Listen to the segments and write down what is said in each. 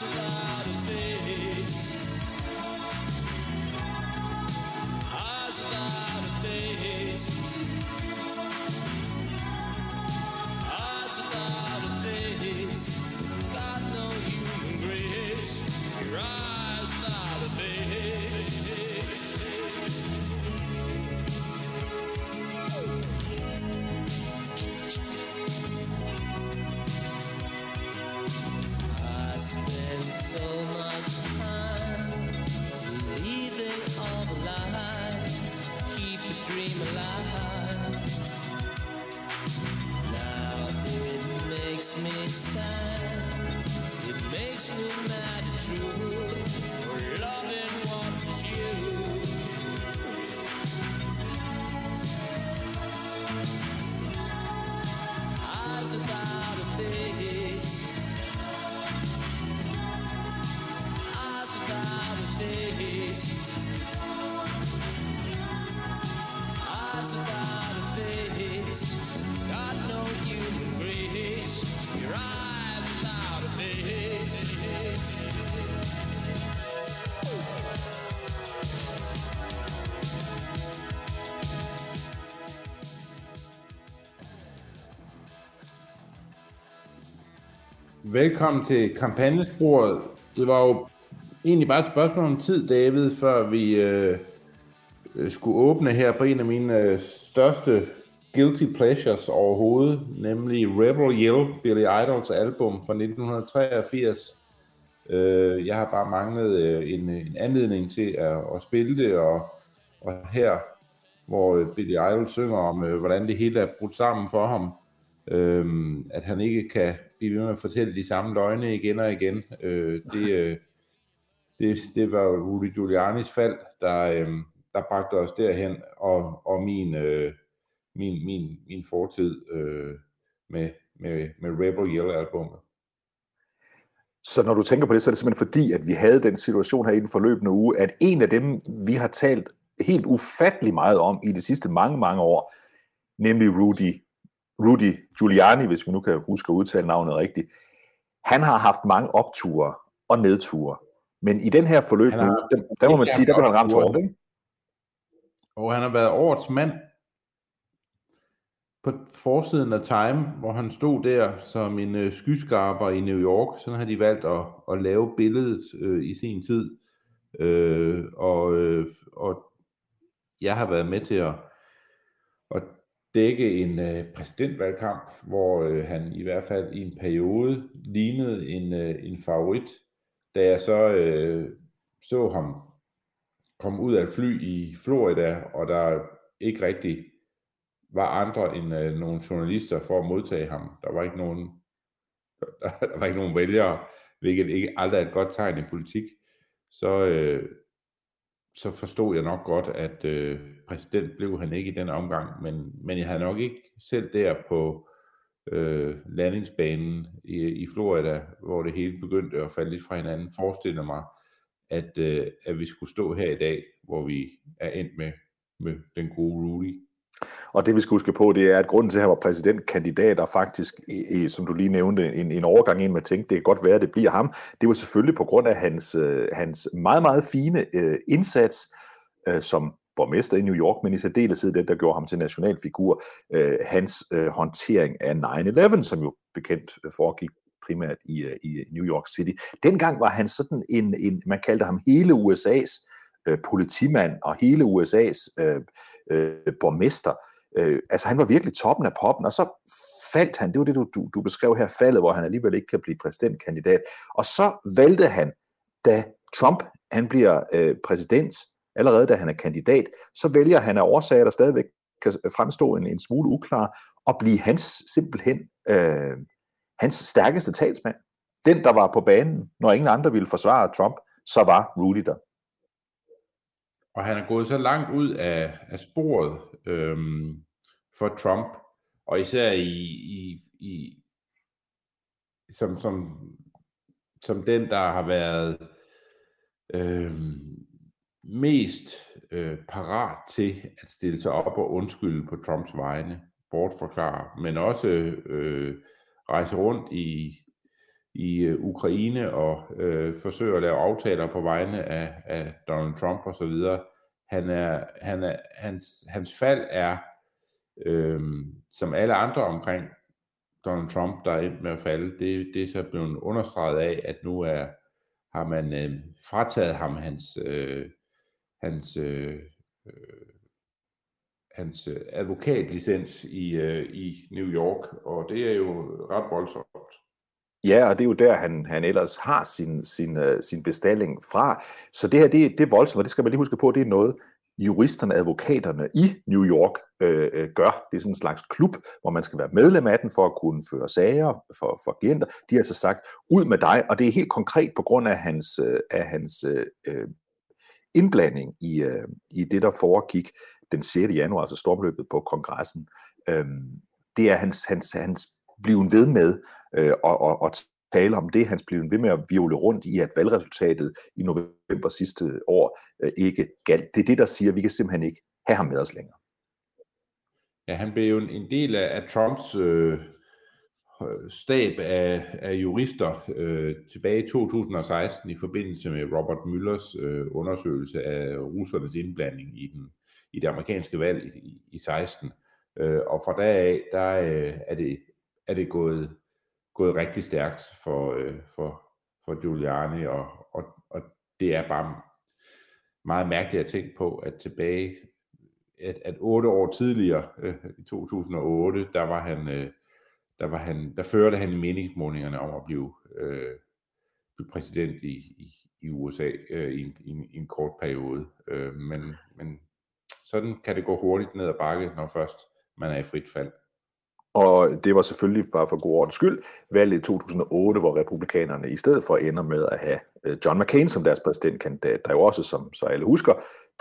Without a face. Velkommen til kampagnesporet. Det var jo egentlig bare et spørgsmål om tid, David, før vi øh, øh skulle åbne her på en af mine øh, største guilty pleasures overhovedet, nemlig Rebel Yell, Billy Idols album fra 1983. Øh, jeg har bare manglet øh, en, en anledning til at, at spille det, og, og her, hvor øh, Billy Idol synger om, øh, hvordan det hele er brudt sammen for ham, øh, at han ikke kan blive ved med at fortælle de samme løgne igen og igen. Øh, det, øh, det, det var Rudy Giulianis fald, der, øh, der bragte os derhen, og, og min, øh, min, min, min fortid øh, med, med, med Rebel Yell-albummet. Så når du tænker på det, så er det simpelthen fordi, at vi havde den situation her i den forløbende uge, at en af dem, vi har talt helt ufattelig meget om i de sidste mange, mange år, nemlig Rudy Rudy Giuliani, hvis vi nu kan huske at udtale navnet rigtigt, han har haft mange opture og nedture. Men i den her forløb, har, der, der må man sige, der blev han ramt hårdt, ikke? Og han har været årets mand på forsiden af Time, hvor han stod der som en øh, skyskarper i New York. Sådan har de valgt at, at lave billedet øh, i sin tid. Øh, og, øh, og jeg har været med til at dække en øh, præsidentvalgkamp, hvor øh, han i hvert fald i en periode lignede en, øh, en favorit. Da jeg så øh, så ham komme ud af et fly i Florida, og der ikke rigtig var andre end øh, nogle journalister for at modtage ham. Der var ikke nogen, der, der var ikke nogen vælgere, hvilket ikke aldrig er et godt tegn i politik. Så, øh, så forstod jeg nok godt, at øh, præsident blev han ikke i den omgang, men, men jeg havde nok ikke selv der på øh, landingsbanen i, i Florida, hvor det hele begyndte at falde lidt fra hinanden, forestillet mig, at, øh, at vi skulle stå her i dag, hvor vi er endt med, med den gode Rudy. Og det vi skal huske på, det er, at grunden til, at han var præsidentkandidat, og faktisk, i, som du lige nævnte, en, en overgang ind med tænkte, tænke, det kan godt være, at det bliver ham, det var selvfølgelig på grund af hans, øh, hans meget, meget fine øh, indsats øh, som borgmester i New York, men i særdeleshed det, der gjorde ham til nationalfigur, øh, hans øh, håndtering af 9-11, som jo bekendt øh, foregik primært i, øh, i New York City. Dengang var han sådan en, en man kaldte ham hele USA's øh, politimand og hele USA's øh, øh, borgmester. Øh, altså han var virkelig toppen af poppen, og så faldt han, det var det du, du, du beskrev her, faldet, hvor han alligevel ikke kan blive præsidentkandidat. Og så valgte han, da Trump han bliver øh, præsident, allerede da han er kandidat, så vælger han af årsager, der stadigvæk kan fremstå en, en smule uklar, og blive hans simpelthen øh, hans stærkeste talsmand. Den, der var på banen, når ingen andre ville forsvare Trump, så var Rudy der. Og han er gået så langt ud af, af sporet øhm, for Trump, og især i, i, i som, som, som den, der har været øhm, mest øh, parat til at stille sig op og undskylde på Trumps vegne, bortforklare, men også øh, rejse rundt i, i øh, Ukraine og øh, forsøger at lave aftaler på vegne af, af Donald Trump og så videre. Han er, han er, hans, hans fald er, øh, som alle andre omkring Donald Trump, der er endt med at falde, det, det er så blevet understreget af, at nu er, har man øh, frataget ham hans, øh, hans, øh, øh hans øh, advokatlicens i, øh, i New York, og det er jo ret voldsomt. Ja, og det er jo der, han, han ellers har sin, sin, uh, sin bestilling fra. Så det her, det, det er voldsomt, og det skal man lige huske på, det er noget, juristerne, advokaterne i New York øh, øh, gør. Det er sådan en slags klub, hvor man skal være medlem af den for at kunne føre sager for, for klienter. De har altså sagt, ud med dig, og det er helt konkret på grund af hans, øh, af hans øh, øh indblanding i, øh, i det, der foregik den 6. januar, altså stormløbet på kongressen. Øh, det er hans, hans, hans blive ved med øh, og, og, og tale om det. han blev ved med at viole rundt i, at valgresultatet i november sidste år øh, ikke galt. Det er det, der siger, at vi kan simpelthen ikke have ham med os længere. Ja, han blev jo en del af, af Trumps øh, stab af, af jurister øh, tilbage i 2016 i forbindelse med Robert Müllers øh, undersøgelse af russernes indblanding i, den, i det amerikanske valg i, i, i 16. Øh, og fra dag af, der øh, er det er det gået, gået rigtig stærkt for, øh, for, for Giuliani, og, og, og det er bare meget mærkeligt at tænke på, at tilbage, at, at otte år tidligere, øh, i 2008, der var han, øh, der var han, der førte han i meningsmålingerne om at blive, øh, blive præsident i, i, i USA øh, i, en, i, en, i en kort periode. Øh, men, men sådan kan det gå hurtigt ned ad bakke, når først man er i frit fald. Og det var selvfølgelig bare for god ordens skyld valget i 2008, hvor republikanerne i stedet for ender med at have øh, John McCain som deres præsidentkandidat, der jo også, som så alle husker,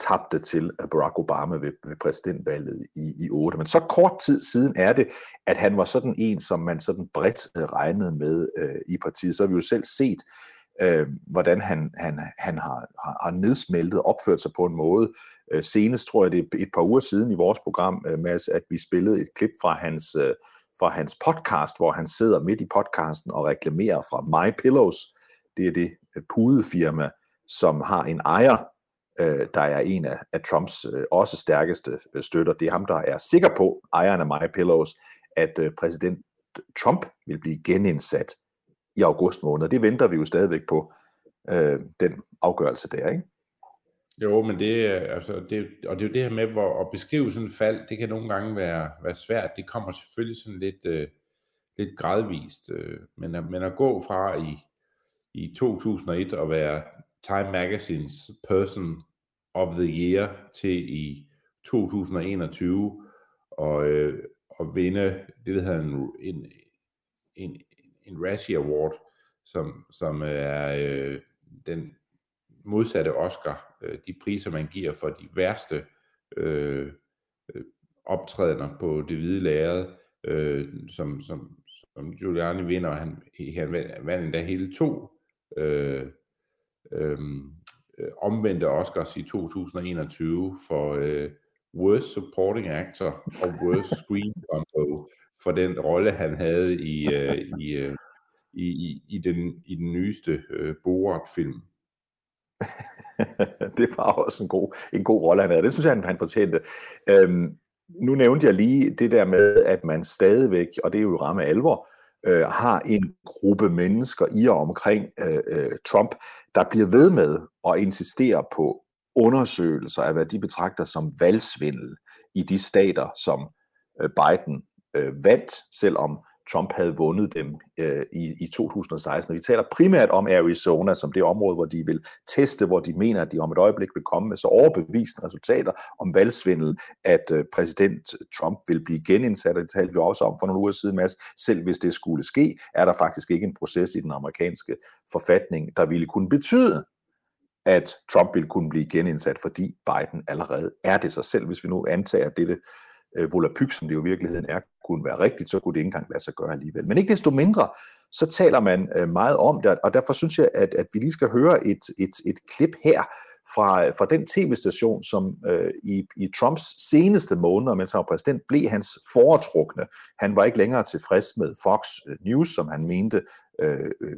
tabte til øh, Barack Obama ved, ved præsidentvalget i, i 8. Men så kort tid siden er det, at han var sådan en, som man sådan bredt øh, regnede med øh, i partiet. Så har vi jo selv set, øh, hvordan han, han, han har, har, har nedsmeltet, opført sig på en måde. Øh, senest tror jeg, det er et par uger siden i vores program, øh, Mads, at vi spillede et klip fra hans, øh, fra hans podcast, hvor han sidder midt i podcasten og reklamerer fra My Pillows. Det er det pudefirma, som har en ejer, der er en af, af Trumps også stærkeste støtter. Det er ham, der er sikker på, ejeren af My Pillows, at præsident Trump vil blive genindsat i august måned. Det venter vi jo stadigvæk på, øh, den afgørelse der, ikke? Jo, men det, øh, altså, det, og det er jo det her med, hvor at beskrive sådan et fald, det kan nogle gange være, være svært. Det kommer selvfølgelig sådan lidt, øh, lidt gradvist. Øh, men, at, men at gå fra i, i 2001 at være Time Magazines Person of the Year til i 2021 og, øh, og vinde det, der hedder en, en, en, en Razzie Award, som, som er øh, den modsatte Oscar, øh, de priser, man giver for de værste øh, øh optrædener på det hvide lærred, øh, som, som, som Giuliani vinder, han, han vandt endda hele to øh, øh, omvendte Oscars i 2021 for øh, Worst Supporting Actor og Worst Screen Combo for den rolle, han havde i, øh, i, øh, i, i, i, den, i den nyeste øh, Borat-film. det var også en god, en god rolle, han havde. Det synes jeg, han, han fortjente. Øhm, nu nævnte jeg lige det der med, at man stadigvæk, og det er jo ramme alvor, øh, har en gruppe mennesker i og omkring øh, øh, Trump, der bliver ved med at insistere på undersøgelser af, hvad de betragter som valgsvindel i de stater, som øh, Biden øh, vandt, selvom Trump havde vundet dem øh, i, i 2016. Og vi taler primært om Arizona som det område, hvor de vil teste, hvor de mener, at de om et øjeblik vil komme med så overbevisende resultater om valgsvindel, at øh, præsident Trump vil blive genindsat, og det talte vi også om for nogle uger siden, Mads. Selv hvis det skulle ske, er der faktisk ikke en proces i den amerikanske forfatning, der ville kunne betyde, at Trump ville kunne blive genindsat, fordi Biden allerede er det sig selv. Hvis vi nu antager, at dette øh, volapyk, som det jo i virkeligheden er, kunne være rigtigt, så kunne det ikke engang lade sig gøre alligevel. Men ikke desto mindre, så taler man øh, meget om det, og derfor synes jeg, at, at vi lige skal høre et, et, et klip her fra, fra den tv-station, som øh, i, i Trumps seneste måneder, mens han var præsident, blev hans foretrukne. Han var ikke længere tilfreds med Fox øh, News, som han mente øh, øh,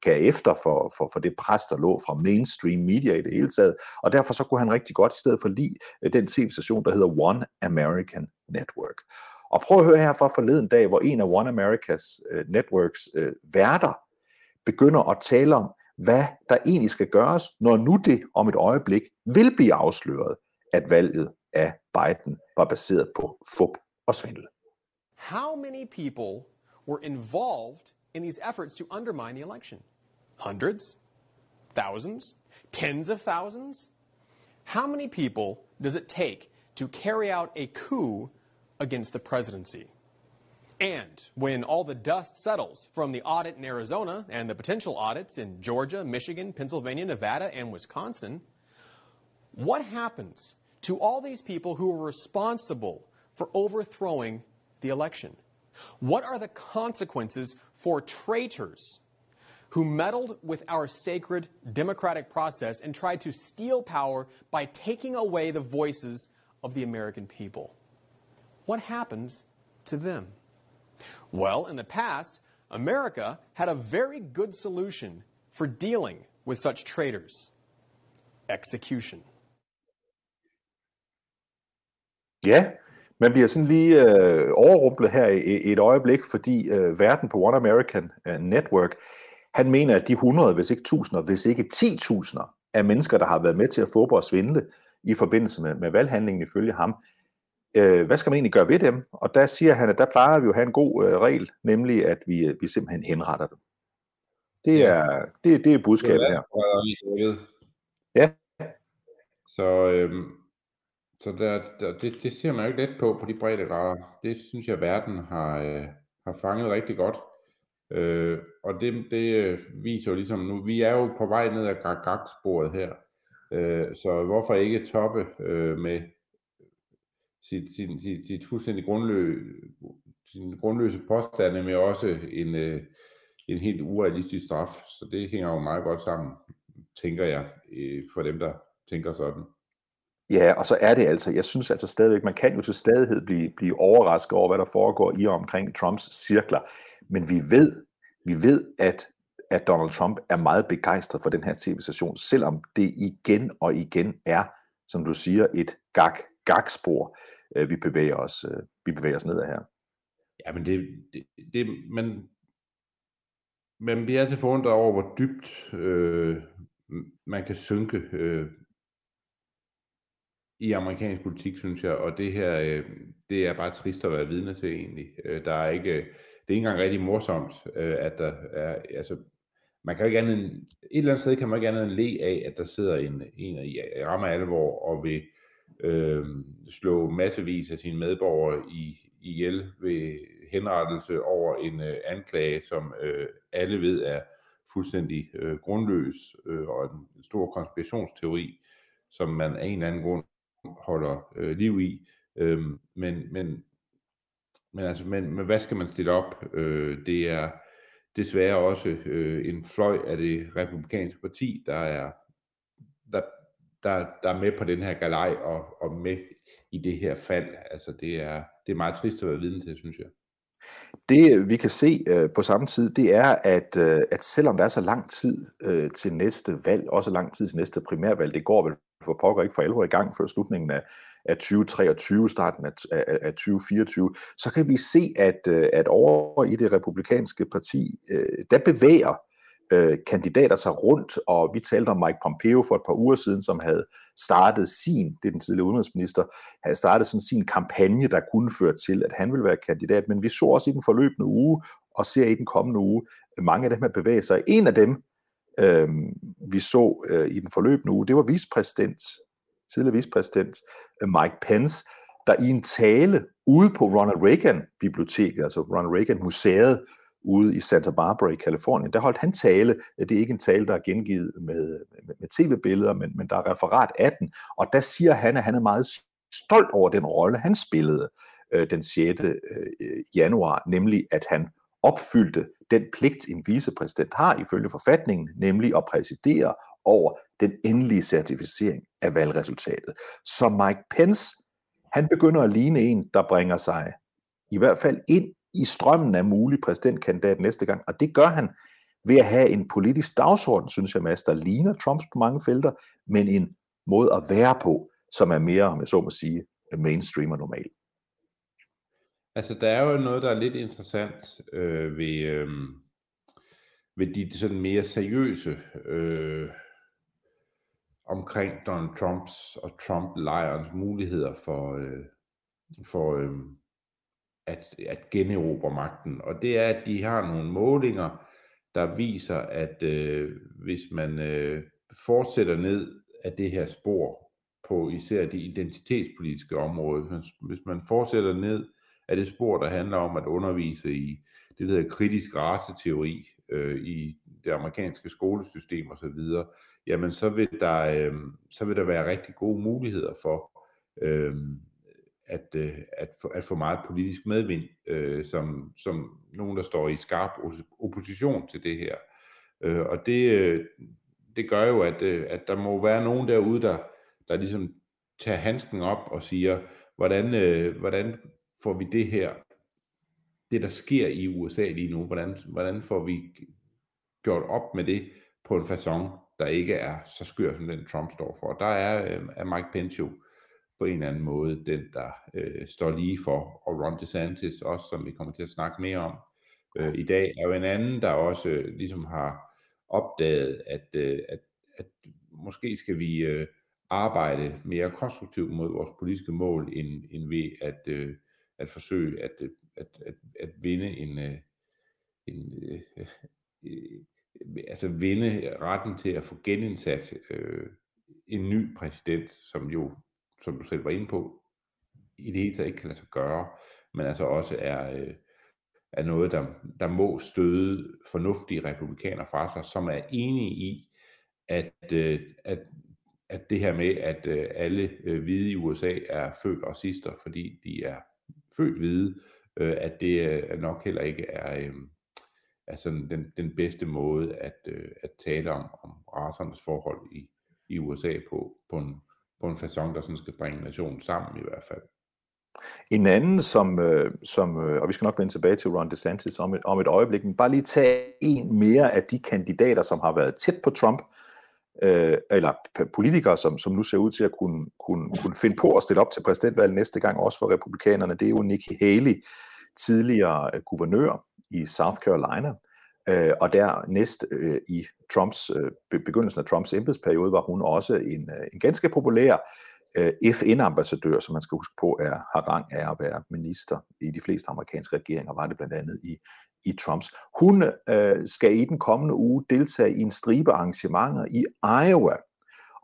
gav efter for, for, for det pres, der lå fra mainstream media i det hele taget. Og derfor så kunne han rigtig godt i stedet for lige øh, den tv-station, der hedder One American Network. Og prøv at høre her fra forleden dag, hvor en af One Americas øh, Networks øh, værter begynder at tale om, hvad der egentlig skal gøres, når nu det om et øjeblik vil blive afsløret, at valget af Biden var baseret på fup og svindel. How many people were involved in these efforts to undermine the election? Hundreds? Thousands? Tens of thousands? How many people does it take to carry out a coup against the presidency? And when all the dust settles from the audit in Arizona and the potential audits in Georgia, Michigan, Pennsylvania, Nevada, and Wisconsin, what happens to all these people who are responsible for overthrowing the election? What are the consequences for traitors who meddled with our sacred democratic process and tried to steal power by taking away the voices of the American people? What happens to them? Well, in the past, America had a very good solution for dealing with such traitors execution. Ja, man bliver sådan lige øh, overrumplet her i et øjeblik, fordi øh, verden på One American øh, Network, han mener, at de 100, hvis ikke tusinder, hvis ikke 10.000 af mennesker, der har været med til at få og svindle i forbindelse med, med valghandlingen ifølge ham, øh, hvad skal man egentlig gøre ved dem? Og der siger han, at der plejer vi jo at have en god øh, regel, nemlig at vi, vi simpelthen henretter dem. Det er, det, det er budskabet her. Ja. Så, øhm, så der, der, det, det ser man jo ikke let på på de brede grader. Det synes jeg, verden har, øh, har fanget rigtig godt. Øh, og det, det øh, viser jo ligesom nu, vi er jo på vej ned ad gag her. Øh, så hvorfor ikke toppe øh, med sit, sit, sit, sit fuldstændig grundlø, sin grundløse påstande med også en, øh, en helt urealistisk straf. Så det hænger jo meget godt sammen, tænker jeg, øh, for dem, der tænker sådan. Ja, og så er det altså, jeg synes altså stadigvæk, man kan jo til stadighed blive, blive overrasket over, hvad der foregår i og omkring Trumps cirkler. Men vi ved, vi ved, at, at Donald Trump er meget begejstret for den her tv-station, selvom det igen og igen er, som du siger, et gag, gag-spor øh, vi bevæger os, øh, vi bevæger os nedad her. Ja, men det, det, det man, man bliver altid forundret over, hvor dybt øh, man kan synke øh, i amerikansk politik, synes jeg, og det her, øh, det er bare trist at være vidne til egentlig. Øh, der er ikke, det er ikke engang rigtig morsomt, øh, at der er, altså, man kan ikke andet end, et eller andet sted kan man ikke andet end le af, at der sidder en, en i ramme alvor og vil øh, slå massevis af sine medborgere i, ihjel ved henrettelse over en øh, anklage, som øh, alle ved er fuldstændig øh, grundløs øh, og en stor konspirationsteori, som man af en eller anden grund holder øh, liv i. Øh, men, men, men, altså, men, men hvad skal man stille op? Øh, det er desværre også øh, en fløj af det republikanske parti, der er der, der er med på den her galej og, og med i det her fald. Altså det er, det er meget trist at være vidne til, synes jeg. Det vi kan se øh, på samme tid, det er, at, øh, at selvom der er så lang tid øh, til næste valg, også lang tid til næste primærvalg, det går vel for pokker ikke for alvor i gang før slutningen af, af 2023, starten af, af, af 2024, så kan vi se, at, øh, at over i det republikanske parti, øh, der bevæger øh, kandidater sig rundt, og vi talte om Mike Pompeo for et par uger siden, som havde startet sin, det er den tidligere udenrigsminister, havde startet sådan sin kampagne, der kunne føre til, at han ville være kandidat, men vi så også i den forløbende uge, og ser i den kommende uge, mange af dem her bevæger sig. En af dem, øh, vi så øh, i den forløbende uge, det var vicepræsident, tidligere vicepræsident øh, Mike Pence, der i en tale ude på Ronald Reagan biblioteket, altså Ronald Reagan museet, ude i Santa Barbara i Kalifornien, der holdt han tale. Det er ikke en tale, der er gengivet med, med, med tv-billeder, men, men der er referat af den. Og der siger han, at han er meget stolt over den rolle, han spillede øh, den 6. Øh, januar, nemlig at han opfyldte den pligt, en vicepræsident har ifølge forfatningen, nemlig at præsidere over den endelige certificering af valgresultatet. Så Mike Pence, han begynder at ligne en, der bringer sig i hvert fald ind i strømmen af mulig præsidentkandidat næste gang. Og det gør han ved at have en politisk dagsorden, synes jeg, Mads, der ligner Trumps på mange felter, men en måde at være på, som er mere, om jeg så må sige, mainstream og normal. Altså, der er jo noget, der er lidt interessant øh, ved, øh, ved de sådan mere seriøse øh, omkring Donald Trumps og Trump-lejrens muligheder for, øh, for øh, at, at generobre magten. Og det er, at de har nogle målinger, der viser, at øh, hvis man øh, fortsætter ned af det her spor på især det identitetspolitiske område, hvis, hvis man fortsætter ned af det spor, der handler om at undervise i det, der hedder kritisk raceteori øh, i det amerikanske skolesystem osv., jamen så vil, der, øh, så vil der være rigtig gode muligheder for øh, at, øh, at, få, at få meget politisk medvind, øh, som, som nogen, der står i skarp opposition til det her. Øh, og det, øh, det gør jo, at, øh, at der må være nogen derude, der, der ligesom tager handsken op og siger, hvordan, øh, hvordan får vi det her, det der sker i USA lige nu, hvordan, hvordan får vi gjort op med det på en façon, der ikke er så skør, som den Trump står for. Der er, øh, er Mike Pence jo på en eller anden måde den, der øh, står lige for, og Ron DeSantis også, som vi kommer til at snakke mere om øh, i dag, er jo en anden, der også øh, ligesom har opdaget, at, øh, at, at måske skal vi øh, arbejde mere konstruktivt mod vores politiske mål, end, end ved at, øh, at forsøge at, øh, at, at, at vinde en, øh, en øh, øh, altså vinde retten til at få genindsat øh, en ny præsident, som jo som du selv var inde på, i det hele taget ikke kan lade sig gøre, men altså også er, øh, er noget, der, der må støde fornuftige republikanere fra sig, som er enige i, at, øh, at, at det her med, at øh, alle øh, hvide i USA er født racister, fordi de er født hvide, øh, at det øh, nok heller ikke er, øh, er sådan den, den bedste måde at, øh, at tale om, om racernes forhold i, i USA på, på en, på en façon, der sådan skal bringe nationen sammen i hvert fald. En anden, som, øh, som øh, og vi skal nok vende tilbage til Ron DeSantis om et, om et øjeblik, men bare lige tage en mere af de kandidater, som har været tæt på Trump, øh, eller politikere, som, som nu ser ud til at kunne, kunne, kunne finde på at stille op til præsidentvalget næste gang, også for republikanerne, det er jo Nikki Haley, tidligere øh, guvernør i South Carolina, Øh, og dernæst øh, i Trumps øh, begyndelsen af Trumps embedsperiode var hun også en, øh, en ganske populær øh, FN-ambassadør, som man skal huske på er, har rang af at være minister i de fleste amerikanske regeringer, var det blandt andet i, i Trumps. Hun øh, skal i den kommende uge deltage i en stribe arrangementer i Iowa.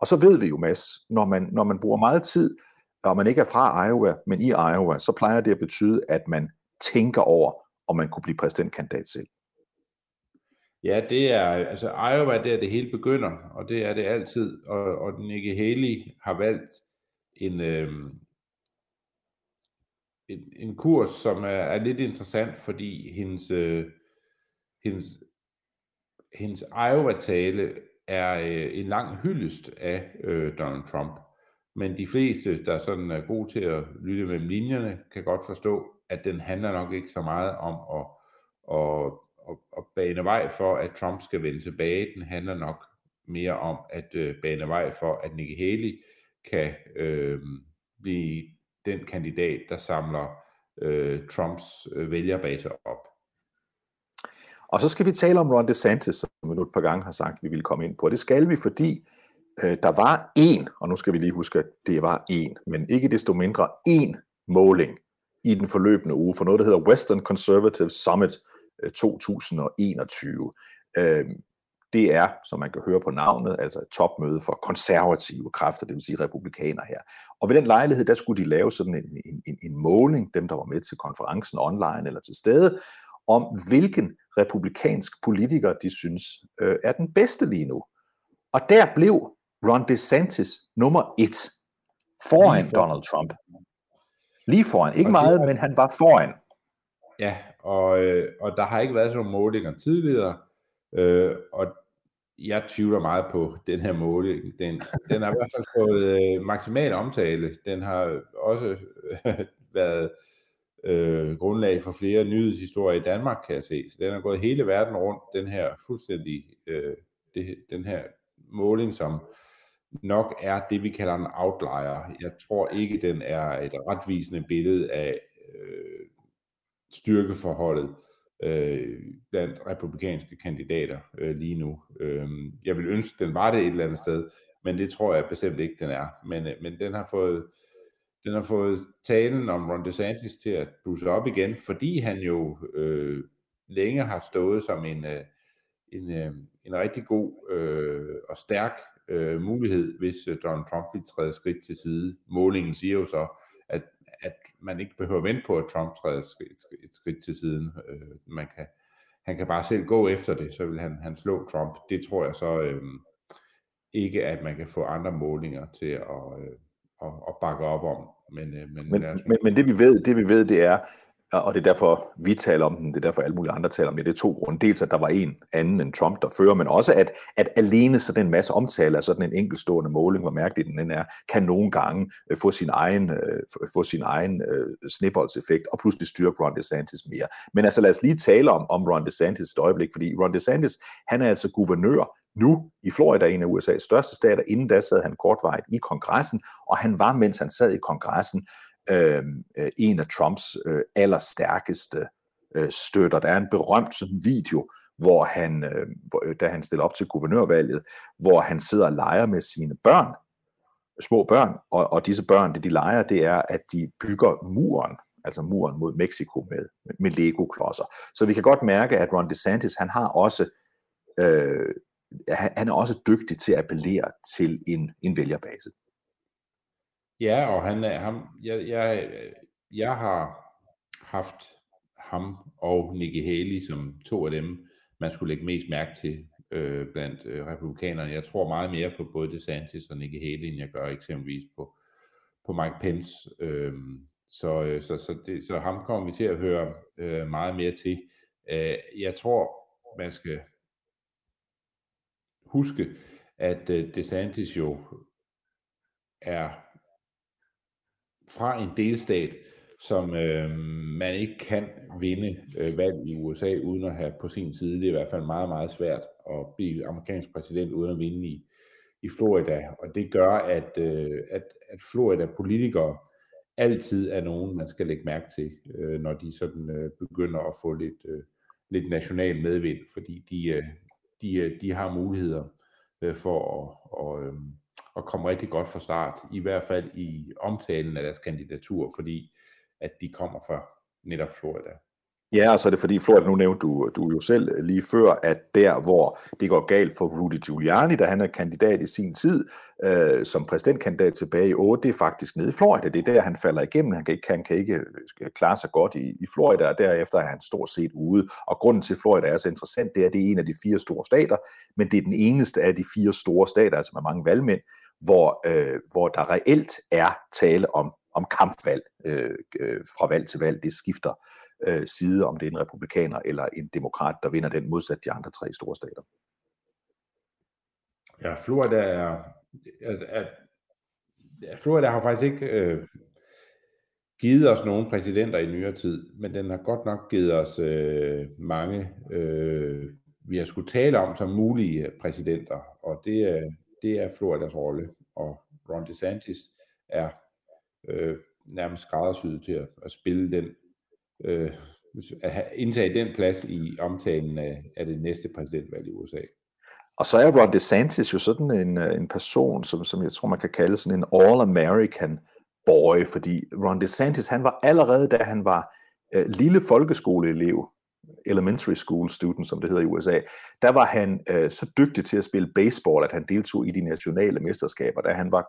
Og så ved vi jo, Mads, når man, når man bruger meget tid, og man ikke er fra Iowa, men i Iowa, så plejer det at betyde, at man tænker over, om man kunne blive præsidentkandidat selv. Ja, det er, altså Iowa, der det hele begynder, og det er det altid, og, og Nikki Haley har valgt en, øh, en, en kurs, som er, er lidt interessant, fordi hendes, øh, hendes, hendes Iowa-tale er øh, en lang hyldest af øh, Donald Trump. Men de fleste, der sådan er gode til at lytte mellem linjerne, kan godt forstå, at den handler nok ikke så meget om at, at, at, at bane vej for, at Trump skal vende tilbage. Den handler nok mere om at øh, bane vej for, at Nikki Haley kan øh, blive den kandidat, der samler øh, Trumps øh, vælgerbase op. Og så skal vi tale om Ron DeSantis, som vi nu et par gange har sagt, at vi vil komme ind på. Det skal vi, fordi øh, der var en, og nu skal vi lige huske, at det var en, men ikke desto mindre en måling i den forløbende uge for noget, der hedder Western Conservative Summit 2021. Øh, det er, som man kan høre på navnet, altså et topmøde for konservative kræfter, det vil sige republikanere her. Og ved den lejlighed, der skulle de lave sådan en, en, en, en måling, dem der var med til konferencen online eller til stede, om hvilken republikansk politiker de synes øh, er den bedste lige nu. Og der blev Ron DeSantis nummer et, foran Donald Trump. Lige foran. Ikke meget, men han var foran. Ja, og, øh, og der har ikke været sådan nogle målinger tidligere, øh, og jeg tvivler meget på den her måling. Den, den har i hvert fald fået øh, maksimal omtale. Den har også øh, været øh, grundlag for flere nyhedshistorier i Danmark, kan jeg se. Så den har gået hele verden rundt, den her fuldstændig, øh, det, den her måling, som nok er det, vi kalder en outlier. Jeg tror ikke, den er et retvisende billede af øh, styrkeforholdet øh, blandt republikanske kandidater øh, lige nu. Øh, jeg vil ønske, den var det et eller andet sted, men det tror jeg bestemt ikke, den er. Men, øh, men den har fået den har fået talen om Ron DeSantis til at blusse op igen, fordi han jo øh, længe har stået som en, øh, en, øh, en rigtig god øh, og stærk øh, mulighed, hvis øh, Donald Trump vil træde skridt til side. Målingen siger jo så, at, man ikke behøver at vente på, at Trump træder et skridt, et skridt til siden. Øh, man kan, han kan bare selv gå efter det, så vil han, han slå Trump. Det tror jeg så øh, ikke, at man kan få andre målinger til at, øh, at, at bakke op om. Men, øh, men, men, men, men det vi ved, det vi ved, det er, og det er derfor, vi taler om den, det er derfor alle mulige andre taler om det, det er to grunde. Dels, at der var en anden end Trump, der fører, men også, at, at alene sådan en masse omtale af sådan en enkeltstående måling, hvor mærkelig den er, kan nogle gange øh, få sin egen, øh, få sin egen uh, snibboldseffekt, og pludselig styrke Ron DeSantis mere. Men altså lad os lige tale om, om Ron DeSantis et øjeblik, fordi Ron DeSantis, han er altså guvernør nu i Florida, en af USA's største stater. Inden da sad han kortvarigt i kongressen, og han var, mens han sad i kongressen, Øhm, øh, en af Trumps øh, allerstærkeste øh, støtter. Der er en berømt sådan video, hvor han, øh, hvor, øh, da han stiller op til guvernørvalget, hvor han sidder og leger med sine børn, små børn, og, og disse børn, det de leger, det er, at de bygger muren, altså muren mod Mexico med, med Lego-klodser. Så vi kan godt mærke, at Ron DeSantis, han har også øh, han er også dygtig til at appellere til en, en vælgerbase. Ja, og han er ham, jeg, jeg, øh, jeg har haft ham og Nikki Haley som to af dem, man skulle lægge mest mærke til øh, blandt øh, republikanerne. Jeg tror meget mere på både DeSantis og Nikki Haley, end jeg gør eksempelvis på, på Mike Pence. Øh, så, øh, så, så, det, så ham kommer vi til at høre øh, meget mere til. Øh, jeg tror, man skal huske, at øh, DeSantis jo er fra en delstat, som øh, man ikke kan vinde øh, valg i USA uden at have på sin side. Det er i hvert fald meget, meget svært at blive amerikansk præsident uden at vinde i, i Florida. Og det gør, at, øh, at, at Florida-politikere altid er nogen, man skal lægge mærke til, øh, når de sådan øh, begynder at få lidt, øh, lidt national medvind, fordi de, øh, de, øh, de har muligheder øh, for at, og, øh, og kom rigtig godt fra start, i hvert fald i omtalen af deres kandidatur, fordi at de kommer fra netop Florida. Ja, og så er det fordi, Florida, nu nævnte du, du jo selv lige før, at der, hvor det går galt for Rudy Giuliani, da han er kandidat i sin tid, øh, som præsidentkandidat tilbage i 8, det er faktisk nede i Florida. Det er der, han falder igennem. Han kan ikke, han kan ikke øh, klare sig godt i, i Florida, og derefter er han stort set ude. Og grunden til, at Florida er så interessant, det er, at det er en af de fire store stater, men det er den eneste af de fire store stater, altså med mange valgmænd, hvor, øh, hvor der reelt er tale om, om kampvalg øh, øh, fra valg til valg. Det skifter øh, side, om det er en republikaner eller en demokrat, der vinder den modsat de andre tre store stater. Ja, Florida er, er, er, er Florida har faktisk ikke øh, givet os nogen præsidenter i nyere tid, men den har godt nok givet os øh, mange, øh, vi har skulle tale om som mulige præsidenter, og det, er, det er Floridas rolle, og Ron DeSantis er øh, nærmest skræddersyet til at, at spille den, øh, at indtage den plads i omtalen af, af det næste præsidentvalg i USA. Og så er Ron DeSantis jo sådan en, øh, en person, som, som jeg tror, man kan kalde sådan en all-American boy, fordi Ron DeSantis, han var allerede, da han var øh, lille folkeskoleelev, elementary school student, som det hedder i USA, der var han øh, så dygtig til at spille baseball, at han deltog i de nationale mesterskaber. Da han var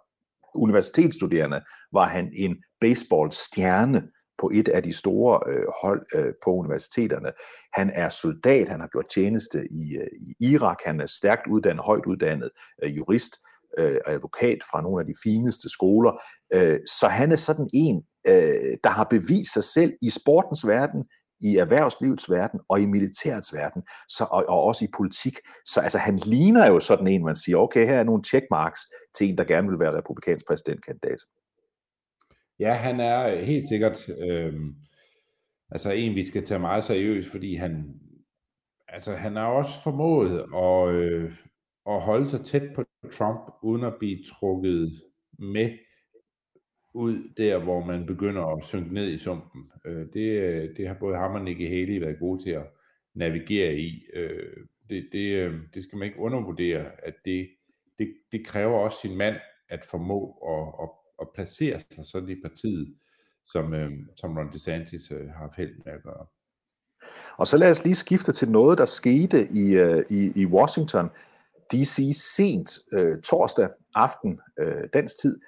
universitetsstuderende, var han en baseballstjerne på et af de store øh, hold øh, på universiteterne. Han er soldat, han har gjort tjeneste i, øh, i Irak, han er stærkt uddannet, højt uddannet øh, jurist øh, advokat fra nogle af de fineste skoler. Øh, så han er sådan en, øh, der har bevist sig selv i sportens verden, i erhvervslivets verden og i militærets verden, så, og, og også i politik. Så altså, han ligner jo sådan en, man siger, okay, her er nogle checkmarks til en, der gerne vil være republikansk præsidentkandidat. Ja, han er øh, helt sikkert øh, altså en, vi skal tage meget seriøst, fordi han, altså, han har også formået at, øh, at holde sig tæt på Trump, uden at blive trukket med ud der, hvor man begynder at synke ned i sumpen. Øh, det, øh, det har både ham og Nicky Haley været gode til at navigere i. Øh, det, det, øh, det skal man ikke undervurdere, at det, det, det kræver også sin mand at formå at, at, at placere sig sådan i partiet, som, øh, som Ron DeSantis har haft held med at gøre. Og så lad os lige skifte til noget, der skete i, i, i Washington. DC sent øh, torsdag aften øh, dansk tid,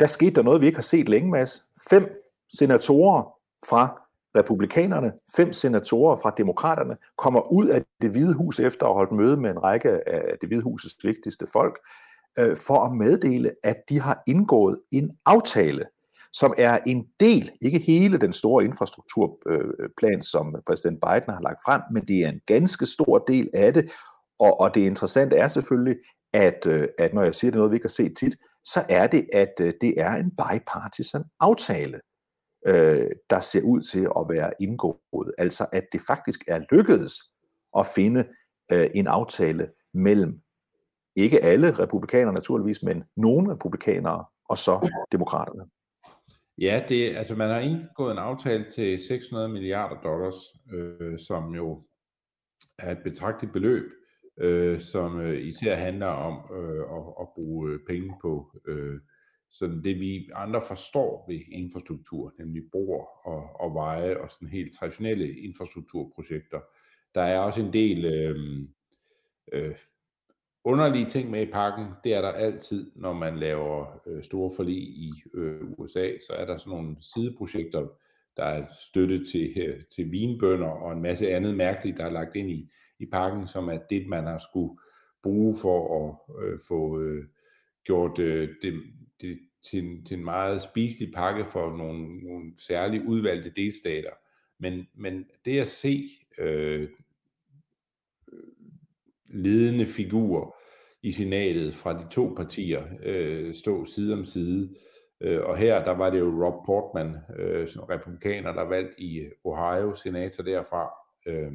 der skete der noget, vi ikke har set længe, Mads. Fem senatorer fra republikanerne, fem senatorer fra demokraterne, kommer ud af det hvide hus efter at have holdt møde med en række af det hvide husets vigtigste folk, øh, for at meddele, at de har indgået en aftale, som er en del, ikke hele den store infrastrukturplan, som præsident Biden har lagt frem, men det er en ganske stor del af det, og, og det interessante er selvfølgelig, at, øh, at når jeg siger, det er noget, vi ikke har set tit, så er det, at øh, det er en bipartisan aftale, øh, der ser ud til at være indgået. Altså at det faktisk er lykkedes at finde øh, en aftale mellem ikke alle republikanere naturligvis, men nogle republikanere og så demokraterne. Ja, det, altså man har indgået en aftale til 600 milliarder dollars, øh, som jo er et betragteligt beløb øh, som øh, især handler om øh, at, at bruge øh, penge på øh, sådan det, vi andre forstår ved infrastruktur, nemlig broer og, og veje og sådan helt traditionelle infrastrukturprojekter. Der er også en del øh, øh, underlige ting med i pakken. Det er der altid, når man laver øh, store forlig i øh, USA, så er der sådan nogle sideprojekter, der er støtte til, øh, til vinbønder og en masse andet mærkeligt, der er lagt ind i i pakken, som er det, man har skulle bruge for at øh, få øh, gjort øh, det, det til, en, til en meget spiselig pakke for nogle, nogle særligt udvalgte delstater. Men, men det at se øh, ledende figurer i senatet fra de to partier øh, stå side om side, øh, og her der var det jo Rob Portman, øh, som republikaner, der valgt i Ohio, senator derfra, øh,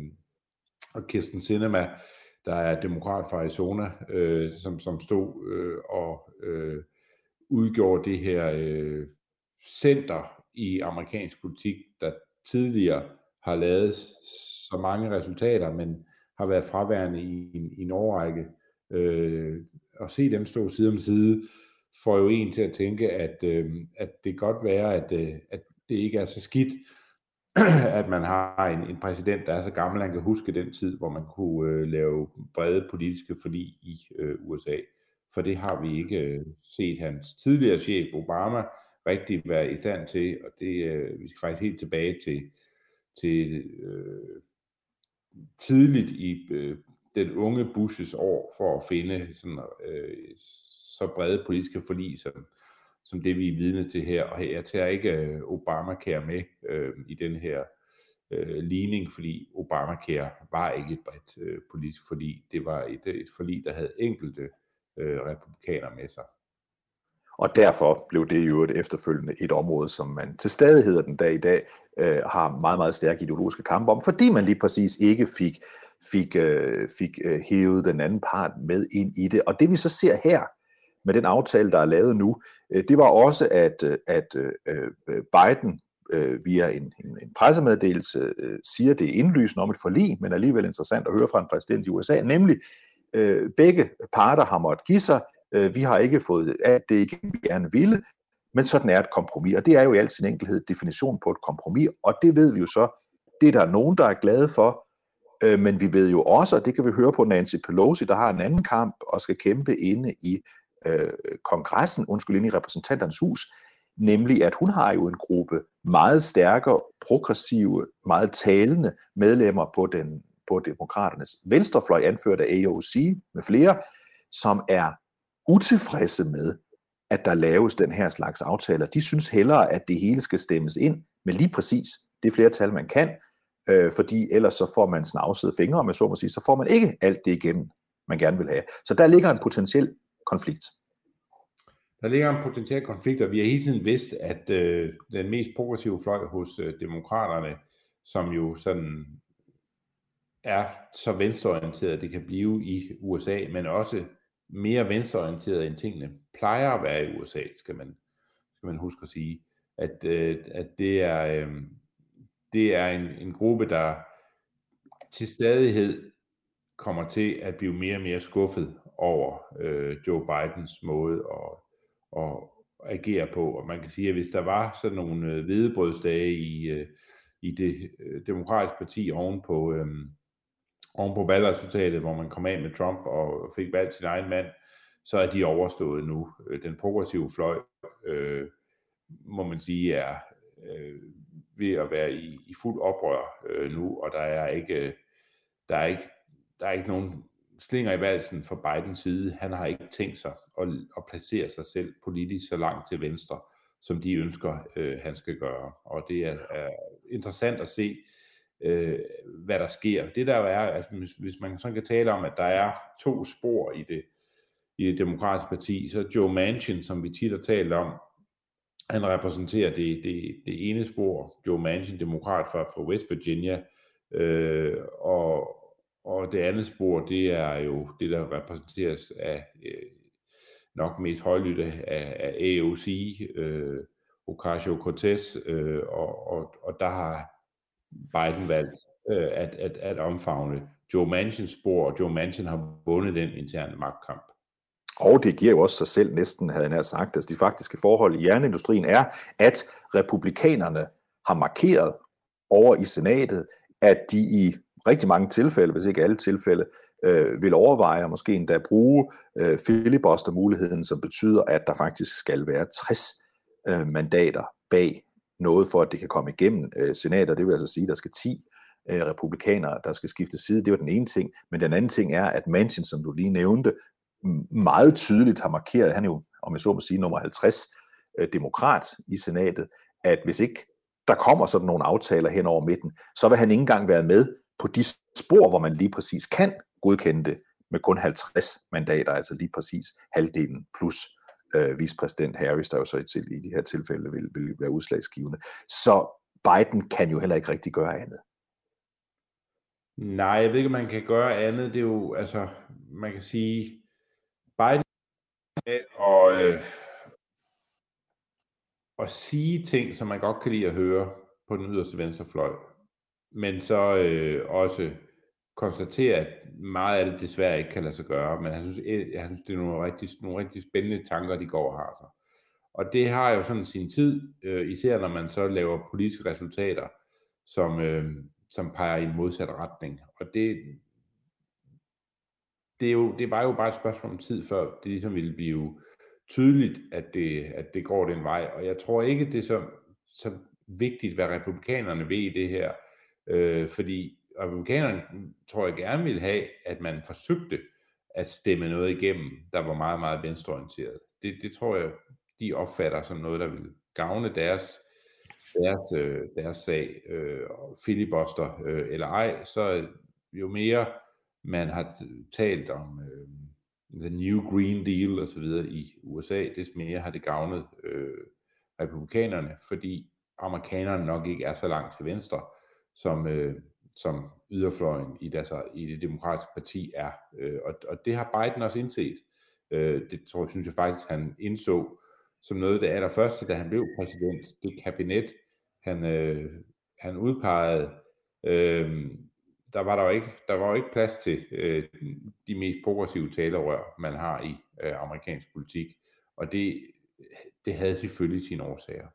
og Kirsten Sinema, der er demokrat fra Arizona, øh, som, som stod øh, og øh, udgjorde det her øh, center i amerikansk politik, der tidligere har lavet så mange resultater, men har været fraværende i, i, i en årrække. Øh, at se dem stå side om side, får jo en til at tænke, at, øh, at det godt være, at, øh, at det ikke er så skidt, at man har en, en præsident, der er så gammel, at han kan huske den tid, hvor man kunne øh, lave brede politiske forlig i øh, USA. For det har vi ikke øh, set hans tidligere chef, Obama, rigtig være i stand til, og det øh, vi skal faktisk helt tilbage til, til øh, tidligt i øh, den unge Bushes år, for at finde sådan, øh, så brede politiske forlig, som, som det vi er vidne til her. Og jeg tager ikke øh, Obamacare med øh, i den her øh, ligning, fordi Obamacare var ikke et bredt øh, politisk forlig. Det var et, øh, et forlig, der havde enkelte øh, republikanere med sig. Og derfor blev det jo et efterfølgende et område, som man til stadighed den dag i dag øh, har meget, meget stærke ideologiske kampe om, fordi man lige præcis ikke fik, fik, øh, fik øh, hævet den anden part med ind i det. Og det vi så ser her med den aftale, der er lavet nu, øh, det var også, at, øh, at øh, Biden via en, en, en pressemeddelelse siger, det er indlysende om et forlig, men alligevel interessant at høre fra en præsident i USA, nemlig øh, begge parter har måttet give sig, øh, vi har ikke fået alt det ikke vi gerne ville, men sådan er et kompromis, og det er jo i al sin enkelhed definition på et kompromis, og det ved vi jo så, det er der nogen, der er glade for, øh, men vi ved jo også, og det kan vi høre på Nancy Pelosi, der har en anden kamp og skal kæmpe inde i øh, kongressen, undskyld, inde i repræsentanternes hus, nemlig at hun har jo en gruppe meget stærkere, progressive, meget talende medlemmer på, den, på demokraternes venstrefløj, anført af AOC med flere, som er utilfredse med, at der laves den her slags aftaler. De synes hellere, at det hele skal stemmes ind med lige præcis det flertal, man kan, øh, fordi ellers så får man snavsede fingre, om så må sige, så får man ikke alt det igennem, man gerne vil have. Så der ligger en potentiel konflikt. Der ligger en potentiel konflikt, og vi har hele tiden vidst, at øh, den mest progressive fløj hos øh, demokraterne, som jo sådan er så venstreorienteret, det kan blive i USA, men også mere venstreorienteret end tingene plejer at være i USA, skal man, skal man huske at sige. At, øh, at det er, øh, det er en, en gruppe, der til stadighed kommer til at blive mere og mere skuffet over øh, Joe Bidens måde at, at agere på. Og man kan sige, at hvis der var sådan nogle øh, hvedebrødsdage i, øh, i det øh, demokratiske parti oven på, øh, oven på valgresultatet, hvor man kom af med Trump og fik valgt sin egen mand, så er de overstået nu. Øh, den progressive fløj, øh, må man sige, er øh, ved at være i, i fuld oprør øh, nu, og der er ikke, øh, der er ikke, der er ikke nogen slinger i valsen fra Bidens side. Han har ikke tænkt sig at, at placere sig selv politisk så langt til venstre, som de ønsker, øh, han skal gøre. Og det er, er interessant at se, øh, hvad der sker. Det der jo er, altså, hvis, hvis man sådan kan tale om, at der er to spor i det, i det demokratiske parti, så Joe Manchin, som vi tit har talt om, han repræsenterer det, det, det ene spor, Joe Manchin, demokrat fra, fra West Virginia, øh, og, og det andet spor, det er jo det, der repræsenteres af øh, nok mest højlytte af, af AOC, øh, Ocasio-Cortez, øh, og, og, og der har Biden valgt øh, at, at, at omfavne Joe Manchins spor, og Joe Manchin har vundet den interne magtkamp. Og det giver jo også sig selv næsten, havde jeg nær sagt, altså de faktiske forhold i jernindustrien er, at republikanerne har markeret over i senatet, at de i rigtig mange tilfælde, hvis ikke alle tilfælde, øh, vil overveje og måske endda bruge øh, filibuster-muligheden, som betyder, at der faktisk skal være 60 øh, mandater bag noget, for at det kan komme igennem øh, senatet. Det vil altså sige, at der skal 10 øh, republikanere, der skal skifte side. Det var den ene ting. Men den anden ting er, at Manchin, som du lige nævnte, meget tydeligt har markeret, han er jo, om jeg så må sige, nummer 50 øh, demokrat i senatet, at hvis ikke der kommer sådan nogle aftaler hen over midten, så vil han ikke engang være med på de spor, hvor man lige præcis kan godkende det med kun 50 mandater, altså lige præcis halvdelen plus øh, vicepræsident Harris, der jo så til, i de her tilfælde vil, vil være udslagsgivende. Så Biden kan jo heller ikke rigtig gøre andet. Nej, jeg ved ikke, om man kan gøre andet. Det er jo, altså, man kan sige, Biden med at, øh, og sige ting, som man godt kan lide at høre på den yderste venstrefløj, men så øh, også konstatere, at meget af det desværre ikke kan lade sig gøre, men han synes, øh, jeg synes det er nogle rigtig, nogle rigtig spændende tanker, de går og har sig. Og det har jo sådan sin tid, øh, især når man så laver politiske resultater, som, øh, som peger i en modsat retning. Og det, det, er jo, det var jo bare et spørgsmål om tid, før det ligesom ville blive tydeligt, at det, at det går den vej. Og jeg tror ikke, det er så, så vigtigt, hvad republikanerne ved i det her. Øh, fordi republikanerne mm, tror jeg gerne vil have, at man forsøgte at stemme noget igennem, der var meget, meget venstreorienteret. Det, det tror jeg, de opfatter som noget, der vil gavne deres, deres, øh, deres sag, øh, filibuster øh, eller ej, så øh, jo mere man har talt om, øh, The New Green Deal og så videre i USA, des mere har det gavnet øh, republikanerne, fordi amerikanerne nok ikke er så langt til venstre, som, øh, som yderfløjen i, deres, i det demokratiske parti er. Øh, og, og det har Biden også indset. Øh, det tror jeg, synes jeg faktisk, han indså som noget af det allerførste, da han blev præsident. Det kabinet, han, øh, han udpegede, øh, der var der jo ikke, der var jo ikke plads til øh, de mest progressive talerør, man har i øh, amerikansk politik. Og det, det havde selvfølgelig sine årsager.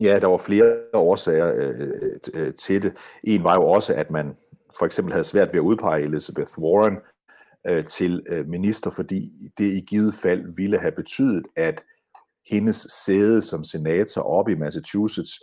Ja, der var flere årsager øh, øh, øh, til det. En var jo også, at man for eksempel havde svært ved at udpege Elizabeth Warren øh, til øh, minister, fordi det i givet fald ville have betydet, at hendes sæde som senator oppe i Massachusetts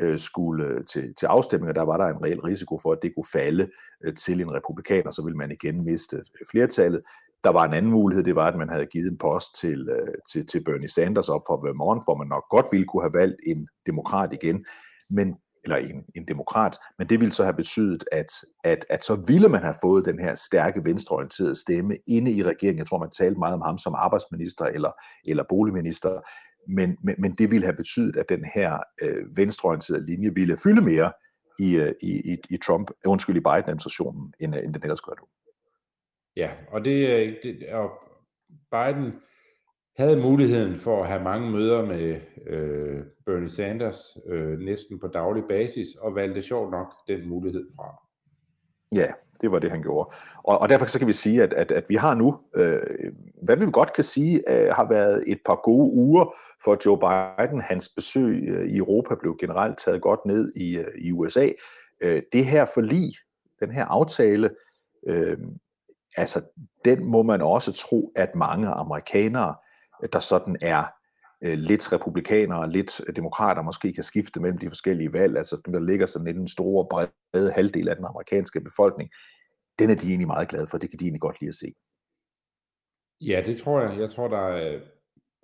øh, skulle øh, til, til afstemninger, der var der en reel risiko for, at det kunne falde øh, til en republikaner, så ville man igen miste flertallet. Der var en anden mulighed, det var, at man havde givet en post til, øh, til, til Bernie Sanders op fra Vermont, hvor man nok godt ville kunne have valgt en demokrat igen, men eller en, en demokrat, men det ville så have betydet, at, at, at så ville man have fået den her stærke venstreorienterede stemme inde i regeringen. Jeg tror, man talte meget om ham som arbejdsminister eller, eller boligminister, men, men, men det ville have betydet, at den her øh, venstreorienterede linje ville fylde mere i, øh, i, i, i Trump, undskyld, i Biden-administrationen, end, øh, end den ellers gør nu. Ja, og det, er det og Biden havde muligheden for at have mange møder med øh, Bernie Sanders øh, næsten på daglig basis, og valgte sjovt nok den mulighed fra. Ja, det var det, han gjorde. Og, og derfor så kan vi sige, at, at, at vi har nu, øh, hvad vi godt kan sige, øh, har været et par gode uger for Joe Biden. Hans besøg øh, i Europa blev generelt taget godt ned i, øh, i USA. Øh, det her forlig, den her aftale, øh, altså den må man også tro, at mange amerikanere, der sådan er øh, lidt republikanere, lidt demokrater, måske kan skifte mellem de forskellige valg, altså dem, der ligger sådan i den store, brede halvdel af den amerikanske befolkning, den er de egentlig meget glade for, det kan de egentlig godt lide at se. Ja, det tror jeg. Jeg tror, der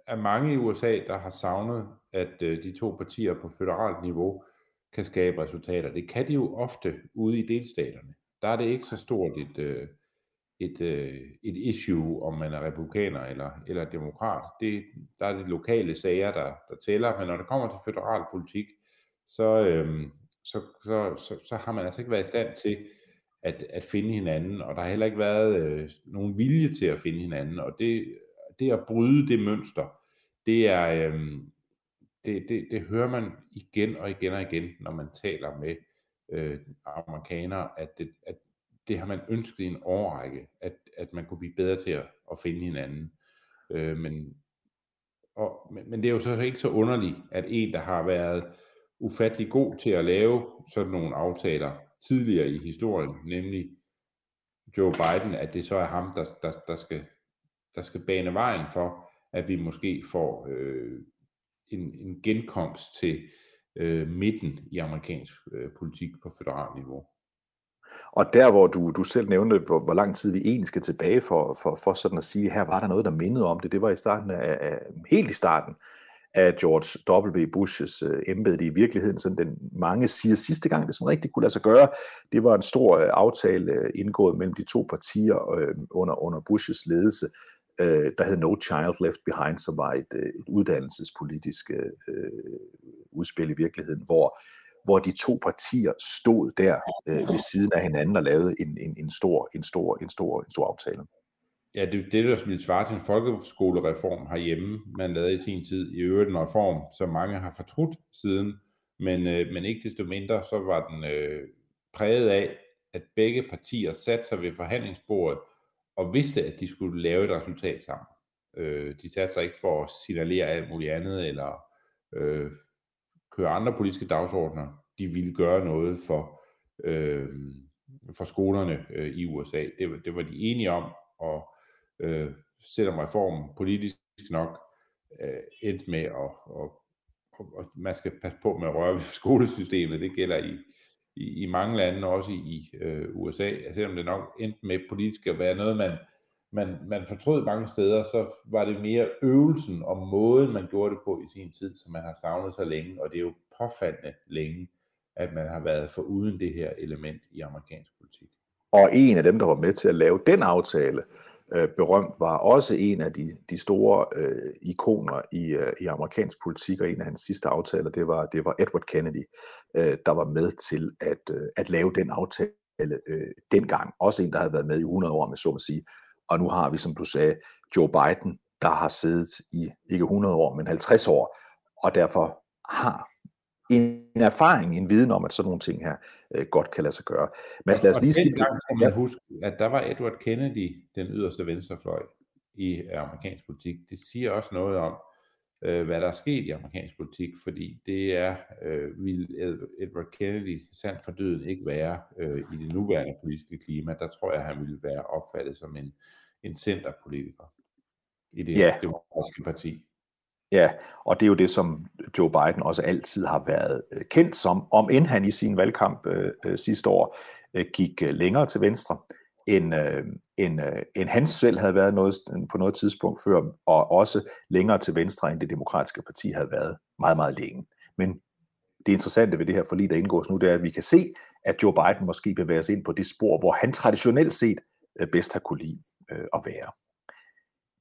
er mange i USA, der har savnet, at øh, de to partier på federalt niveau kan skabe resultater. Det kan de jo ofte ude i delstaterne. Der er det ikke så stort et, øh, et, øh, et issue, om man er republikaner eller, eller demokrat. Det, der er de lokale sager, der, der tæller, men når det kommer til federal politik, så, øh, så, så, så, så har man altså ikke været i stand til at, at finde hinanden, og der har heller ikke været øh, nogen vilje til at finde hinanden, og det, det at bryde det mønster, det er, øh, det, det, det hører man igen og igen og igen, når man taler med øh, amerikanere, at, det, at det har man ønsket i en årrække, at, at man kunne blive bedre til at, at finde hinanden. Øh, men, og, men, men det er jo så ikke så underligt, at en, der har været ufattelig god til at lave sådan nogle aftaler tidligere i historien, nemlig Joe Biden, at det så er ham, der, der, der, skal, der skal bane vejen for, at vi måske får øh, en, en genkomst til øh, midten i amerikansk øh, politik på federalt niveau. Og der, hvor du, du selv nævnte, hvor, hvor lang tid vi egentlig skal tilbage for, for, for sådan at sige, her var der noget, der mindede om det, det var i starten af, af helt i starten af George W. Bushes øh, embede i virkeligheden, sådan den mange siger sidste gang, det sådan rigtig kunne lade sig gøre, det var en stor øh, aftale øh, indgået mellem de to partier øh, under, under Bushes ledelse, øh, der hed No Child Left Behind, som var et, øh, et uddannelsespolitisk øh, øh udspil i virkeligheden, hvor hvor de to partier stod der øh, ved siden af hinanden og lavede en, en, en, stor, en, stor, en, stor, en stor aftale. Ja, det er det, der ville svare til en folkeskolereform herhjemme, man lavede i sin tid. I øvrigt en reform, som mange har fortrudt siden, men, øh, men ikke desto mindre, så var den øh, præget af, at begge partier satte sig ved forhandlingsbordet og vidste, at de skulle lave et resultat sammen. Øh, de satte sig ikke for at signalere alt muligt andet, eller øh, køre andre politiske dagsordner, de ville gøre noget for, øh, for skolerne øh, i USA. Det, det var de enige om, og øh, selvom reformen politisk nok øh, endte med at, og, og, og man skal passe på med at røre ved skolesystemet, det gælder i, i, i mange lande, også i, i øh, USA, selvom det nok endte med politisk at være noget, man man, man fortrød mange steder, så var det mere øvelsen og måden, man gjorde det på i sin tid, som man har savnet så længe, og det er jo påfaldende længe, at man har været for uden det her element i amerikansk politik. Og en af dem, der var med til at lave den aftale, øh, berømt, var også en af de, de store øh, ikoner i, øh, i amerikansk politik, og en af hans sidste aftaler, det var, det var Edward Kennedy, øh, der var med til at, øh, at lave den aftale øh, dengang. Også en, der havde været med i 100 år, med så at sige. Og nu har vi, som du sagde, Joe Biden, der har siddet i ikke 100 år, men 50 år, og derfor har en erfaring, en viden om, at sådan nogle ting her øh, godt kan lade sig gøre. Men lad os lige skifte. skal man huske, at der var Edward Kennedy, den yderste venstrefløj i amerikansk politik. Det siger også noget om, øh, hvad der er sket i amerikansk politik, fordi det er, øh, vil Edward Kennedy sandt for døden ikke være øh, i det nuværende politiske klima. Der tror jeg, han ville være opfattet som en, en centerpolitiker i det ja. demokratiske parti. Ja, og det er jo det, som Joe Biden også altid har været øh, kendt som, om end han i sin valgkamp øh, øh, sidste år øh, gik øh, længere til venstre, end, øh, end, øh, end han selv havde været noget, på noget tidspunkt før, og også længere til venstre, end det demokratiske parti havde været meget, meget længe. Men det interessante ved det her forlig, der indgås nu, det er, at vi kan se, at Joe Biden måske bevæger sig ind på det spor, hvor han traditionelt set øh, bedst har kunne lide øh, at være.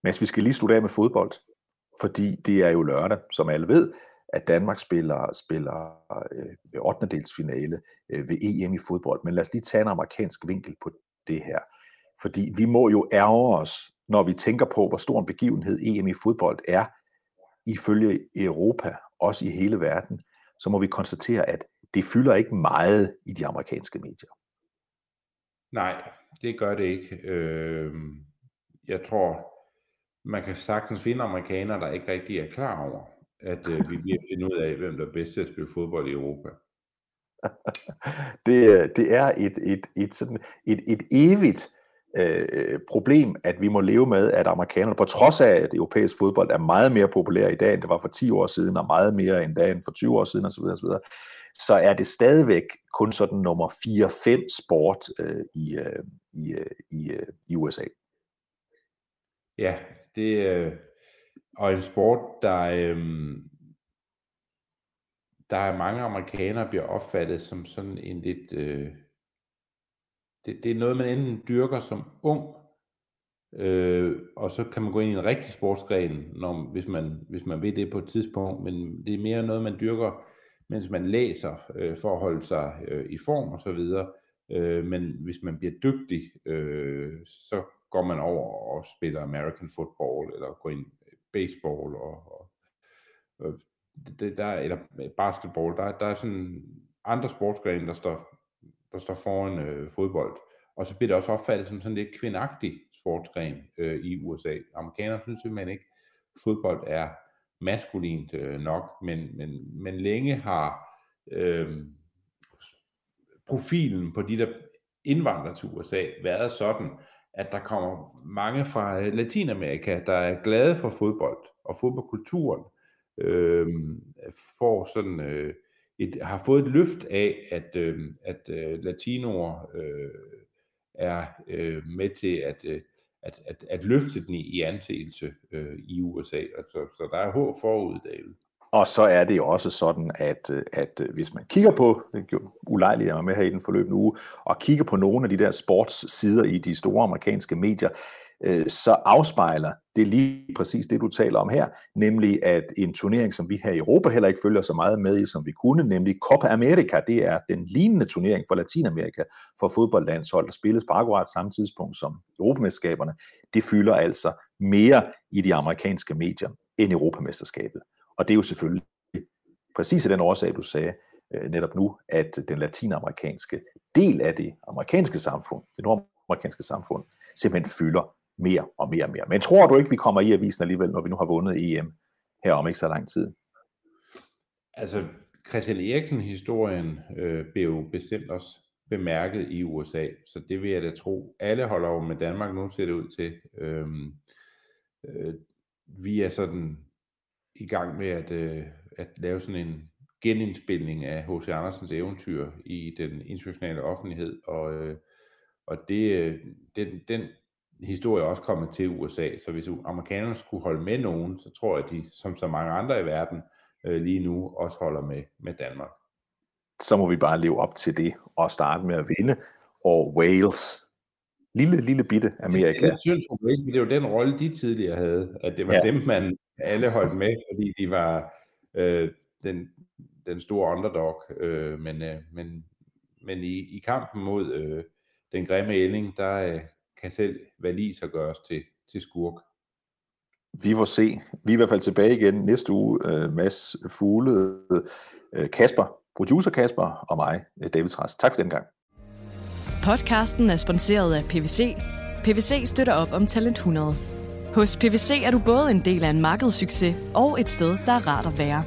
Men vi skal lige slutte af med fodbold, fordi det er jo lørdag, som alle ved, at Danmark spiller, spiller øh, 8. delsfinale øh, ved EM i fodbold. Men lad os lige tage en amerikansk vinkel på det her. Fordi vi må jo ærge os, når vi tænker på, hvor stor en begivenhed EM i fodbold er, ifølge Europa, også i hele verden, så må vi konstatere, at det fylder ikke meget i de amerikanske medier. Nej, det gør det ikke. Øh, jeg tror, man kan sagtens finde amerikanere, der ikke rigtig er klar over, at øh, vi bliver finde ud af, hvem der er bedst til at spille fodbold i Europa det, øh, det er et, et, et, sådan, et, et evigt øh, problem, at vi må leve med, at amerikanerne, på trods af, at europæisk fodbold er meget mere populær i dag, end det var for 10 år siden, og meget mere end end for 20 år siden osv., osv., så er det stadigvæk kun sådan nummer 4-5 sport øh, i, øh, i, øh, i, øh, i USA. Ja, det øh, og en sport, der, øh, der er mange amerikanere bliver opfattet som sådan en lidt, øh, det, det er noget, man enten dyrker som ung, øh, og så kan man gå ind i en rigtig sportsgren, når, hvis, man, hvis man ved det på et tidspunkt, men det er mere noget, man dyrker, mens man læser, øh, for at holde sig øh, i form og så videre. Øh, men hvis man bliver dygtig, øh, så går man over og spiller American football, eller går ind øh, baseball, og, og, og det, der, eller øh, basketball, der, der er sådan andre sportsgrene, der står, der står foran øh, fodbold. Og så bliver det også opfattet som sådan lidt kvindagtig sportsgren øh, i USA. Amerikanere synes simpelthen ikke, at fodbold er maskulint øh, nok, men, men, men længe har øh, profilen på de, der indvandrer til USA, været sådan, at der kommer mange fra øh, Latinamerika, der er glade for fodbold og fodboldkulturen, øh, får sådan, øh, et, har fået et løft af, at, øh, at øh, latinoer øh, er øh, med til at, øh, at, at, at løfte den i, i anseelse øh, i USA. Altså, så der er håb forud, David. Og så er det jo også sådan, at, øh, at øh, hvis man kigger på, det ulejligt, jeg var med her i den forløbende uge, og kigger på nogle af de der sportssider i de store amerikanske medier, øh, så afspejler det lige præcis det, du taler om her, nemlig at en turnering, som vi her i Europa heller ikke følger så meget med i, som vi kunne, nemlig Copa America, det er den lignende turnering for Latinamerika for fodboldlandshold, der spilles på akkurat samme tidspunkt som Europamesterskaberne, det fylder altså mere i de amerikanske medier end Europamesterskabet. Og det er jo selvfølgelig præcis af den årsag, du sagde øh, netop nu, at den latinamerikanske del af det amerikanske samfund, det nordamerikanske samfund, simpelthen fylder mere og mere og mere. Men tror du ikke, vi kommer i avisen alligevel, når vi nu har vundet EM her om ikke så lang tid? Altså, Christian Eriksen-historien øh, blev jo bestemt også bemærket i USA, så det vil jeg da tro. Alle holder over med Danmark, nu ser det ud til. Øhm, øh, vi er sådan i gang med at, øh, at lave sådan en genindspilning af H.C. Andersens eventyr i den internationale offentlighed, og, øh, og det, øh, den, den historie også kommet til USA, så hvis amerikanerne skulle holde med nogen, så tror jeg, at de, som så mange andre i verden øh, lige nu, også holder med, med Danmark. Så må vi bare leve op til det og starte med at vinde, og Wales lille, lille bitte Amerika. Det synes ikke, det var den rolle, de tidligere havde, at det var ja. dem, man alle holdt med, fordi de var øh, den, den store underdog. Øh, men, øh, men, men i, i kampen mod øh, den grimme ælling, der øh, kan selv valiser gøres til, til skurk. Vi får se. Vi er i hvert fald tilbage igen næste uge. Øh, Mads Fugle, øh, Kasper, producer Kasper og mig, David Træs. Tak for den gang. Podcasten er sponsoreret af PVC. PVC støtter op om Talent 100. Hos PVC er du både en del af en markedssucces og et sted, der er rart at være.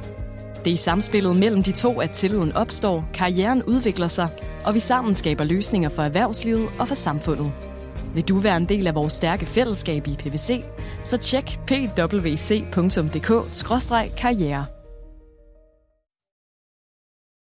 Det er i samspillet mellem de to, at tilliden opstår, karrieren udvikler sig, og vi sammen skaber løsninger for erhvervslivet og for samfundet. Vil du være en del af vores stærke fællesskab i PVC, så tjek pwc.dk-karriere.